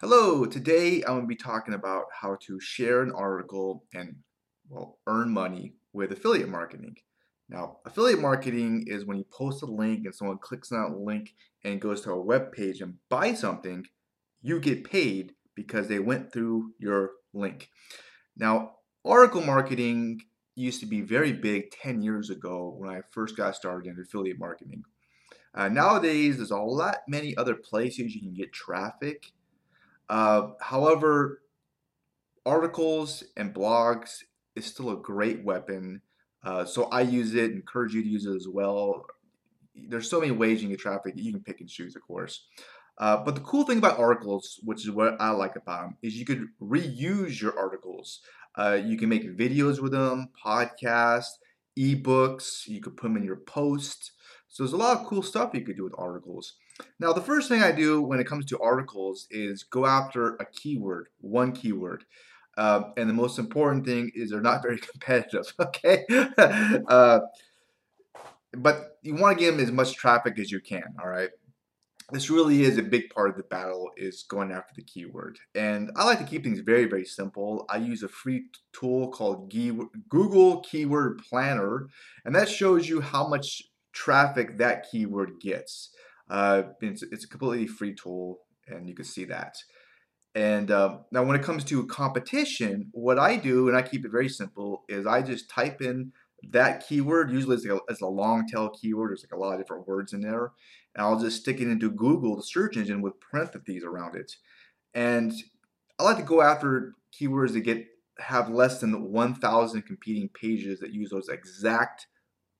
Hello, today I'm going to be talking about how to share an article and, well, earn money with affiliate marketing. Now, affiliate marketing is when you post a link and someone clicks on that link and goes to a web page and buys something, you get paid because they went through your link. Now, article marketing used to be very big 10 years ago when I first got started in affiliate marketing. Uh, nowadays, there's a lot many other places you can get traffic uh, however, articles and blogs is still a great weapon. Uh, so I use it, encourage you to use it as well. There's so many ways you can get traffic. You can pick and choose, of course. Uh, but the cool thing about articles, which is what I like about them, is you could reuse your articles. Uh, you can make videos with them, podcasts, ebooks. You could put them in your post. So there's a lot of cool stuff you could do with articles. Now, the first thing I do when it comes to articles is go after a keyword, one keyword. Uh, and the most important thing is they're not very competitive, okay? uh, but you want to give them as much traffic as you can, all right? This really is a big part of the battle is going after the keyword. And I like to keep things very, very simple. I use a free tool called Google Keyword Planner, and that shows you how much traffic that keyword gets. Uh, it's, it's a completely free tool, and you can see that. And uh, now, when it comes to competition, what I do, and I keep it very simple, is I just type in that keyword. Usually, it's, like a, it's a long tail keyword. There's like a lot of different words in there, and I'll just stick it into Google, the search engine, with parentheses around it. And I like to go after keywords that get have less than 1,000 competing pages that use those exact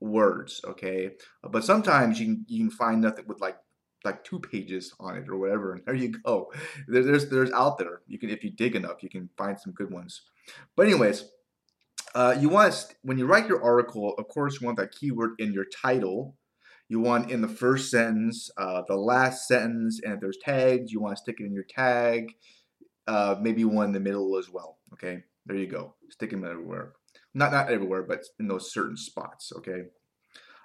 words, okay? But sometimes you can, you can find nothing with like like two pages on it or whatever, and there you go. There, there's there's out there. You can if you dig enough, you can find some good ones. But anyways, uh, you want to, when you write your article, of course, you want that keyword in your title. You want in the first sentence, uh, the last sentence, and if there's tags, you want to stick it in your tag. Uh, maybe one in the middle as well. Okay, there you go. Stick them everywhere. Not not everywhere, but in those certain spots, okay?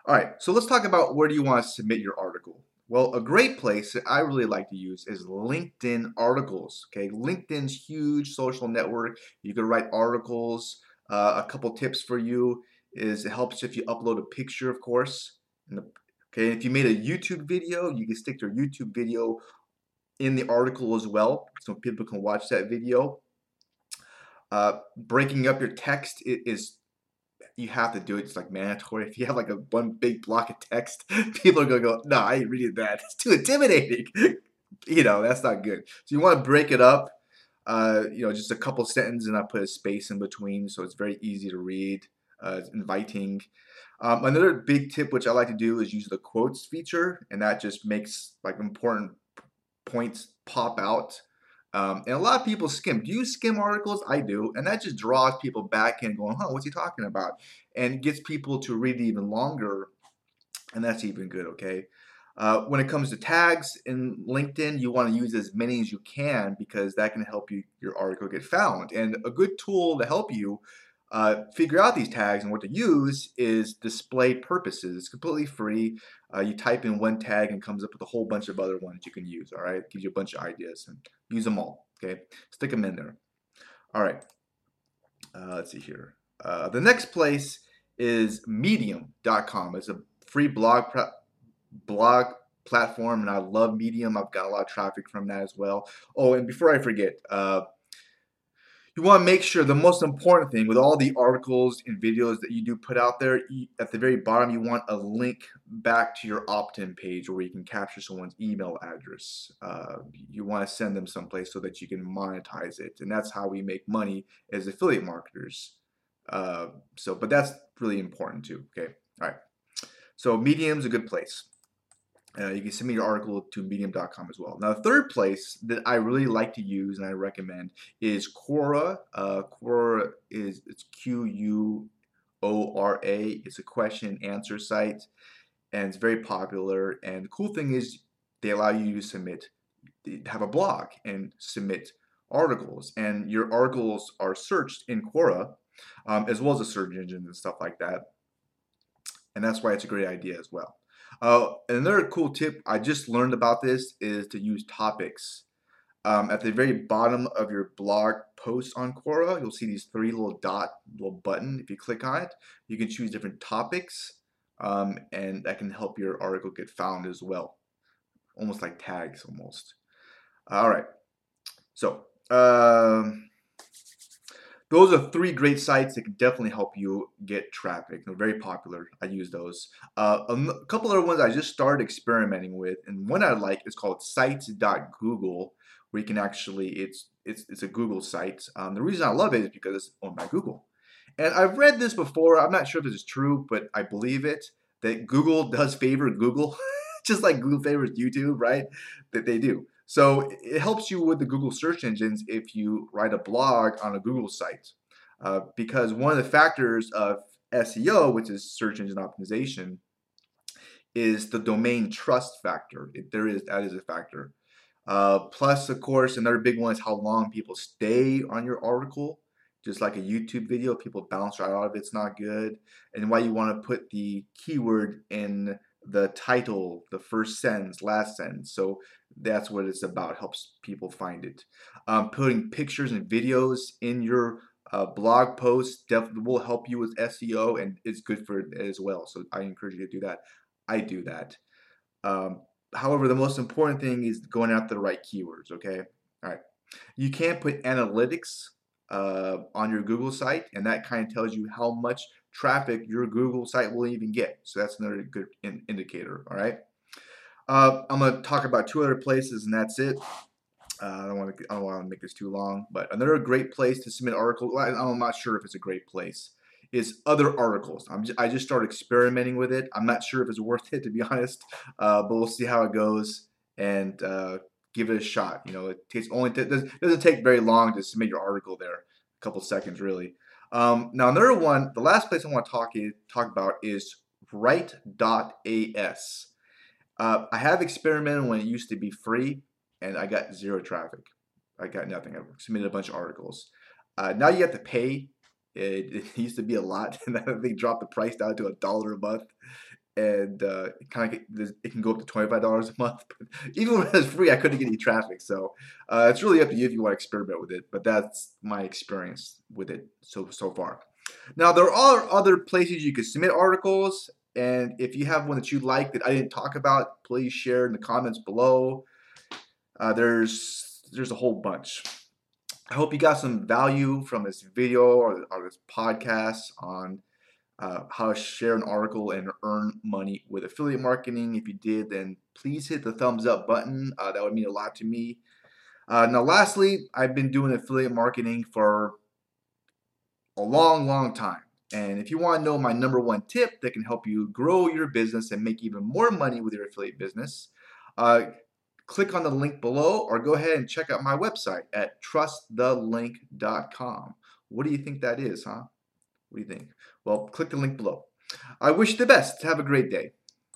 All right, so let's talk about where do you want to submit your article. Well, a great place that I really like to use is LinkedIn articles. Okay, LinkedIn's huge social network. You can write articles. Uh, a couple tips for you is it helps if you upload a picture, of course. The, okay, if you made a YouTube video, you can stick your YouTube video in the article as well, so people can watch that video. Uh, breaking up your text is you have to do it. It's like mandatory. If you have like a one big block of text, people are gonna go, "No, I ain't reading that. It's too intimidating." you know, that's not good. So you want to break it up. Uh, you know, just a couple sentences, and I put a space in between, so it's very easy to read. Uh, inviting. Um, another big tip, which I like to do, is use the quotes feature, and that just makes like important points pop out um, and a lot of people skim. Do you skim articles? I do. And that just draws people back in going, huh, what's he talking about? And gets people to read even longer. And that's even good, okay? Uh, when it comes to tags in LinkedIn, you want to use as many as you can because that can help you your article get found. And a good tool to help you uh, figure out these tags and what to use is display purposes. It's completely free. Uh, you type in one tag and comes up with a whole bunch of other ones you can use. All right, gives you a bunch of ideas and use them all. Okay, stick them in there. All right, uh, let's see here. Uh, the next place is Medium.com. It's a free blog blog platform, and I love Medium. I've got a lot of traffic from that as well. Oh, and before I forget uh, you want to make sure the most important thing with all the articles and videos that you do put out there at the very bottom you want a link back to your opt-in page where you can capture someone's email address. Uh, you want to send them someplace so that you can monetize it and that's how we make money as affiliate marketers. Uh, so but that's really important too okay? All right. So medium's a good place uh, you can send me your article to medium.com as well. Now, the third place that I really like to use and I recommend is Quora. Uh, Quora is it's Q U O R A. It's a question and answer site, and it's very popular. And the cool thing is they allow you to submit, have a blog and submit articles, and your articles are searched in Quora, um, as well as a search engine and stuff like that. And that's why it's a great idea as well. Uh, another cool tip I just learned about this is to use topics. Um, at the very bottom of your blog post on Quora, you'll see these three little dot little button. If you click on it, you can choose different topics, um, and that can help your article get found as well. Almost like tags, almost. All right. So. Um, those are three great sites that can definitely help you get traffic. They're very popular. I use those. Uh, a couple other ones I just started experimenting with, and one I like is called Sites.Google, where you can actually it's it's it's a Google site. Um, the reason I love it is because it's owned by Google, and I've read this before. I'm not sure if this is true, but I believe it that Google does favor Google, just like Google favors YouTube, right? That they do. So it helps you with the Google search engines if you write a blog on a Google site. Uh, because one of the factors of SEO, which is search engine optimization, is the domain trust factor. It, there is that is a factor. Uh, plus, of course, another big one is how long people stay on your article. Just like a YouTube video, people bounce right out of it. It's not good. And why you want to put the keyword in the title, the first sentence, last sentence. So that's what it's about. Helps people find it. Um, putting pictures and videos in your uh, blog posts definitely will help you with SEO, and it's good for it as well. So I encourage you to do that. I do that. Um, however, the most important thing is going after the right keywords. Okay, all right. You can't put analytics uh, on your Google site, and that kind of tells you how much traffic your Google site will even get. So that's another good in indicator. All right. Uh, I'm going to talk about two other places, and that's it. Uh, I don't want to. Make this too long, but another great place to submit articles. Well, I'm not sure if it's a great place. Is other articles. I'm just, I just started experimenting with it. I'm not sure if it's worth it to be honest, uh, but we'll see how it goes and uh, give it a shot. You know, it takes only t- doesn't take very long to submit your article there. A couple seconds really. Um, now another one. The last place I want to talk talk about is Write.as. Uh, I have experimented when it used to be free, and I got zero traffic. I got nothing. I submitted a bunch of articles. Uh, now you have to pay. It, it, used to be a lot, and they dropped the price down to a dollar a month, and uh, it kind of it can go up to twenty five dollars a month. But even when it was free, I couldn't get any traffic. So uh, it's really up to you if you want to experiment with it. But that's my experience with it so so far. Now there are other places you can submit articles, and if you have one that you like that I didn't talk about, please share in the comments below. Uh, there's there's a whole bunch. I hope you got some value from this video or, or this podcast on uh, how to share an article and earn money with affiliate marketing. If you did, then please hit the thumbs up button. Uh, that would mean a lot to me. Uh, now, lastly, I've been doing affiliate marketing for a long, long time. And if you want to know my number one tip that can help you grow your business and make even more money with your affiliate business, uh, click on the link below or go ahead and check out my website at trustthelink.com. What do you think that is, huh? What do you think? Well, click the link below. I wish the best. Have a great day.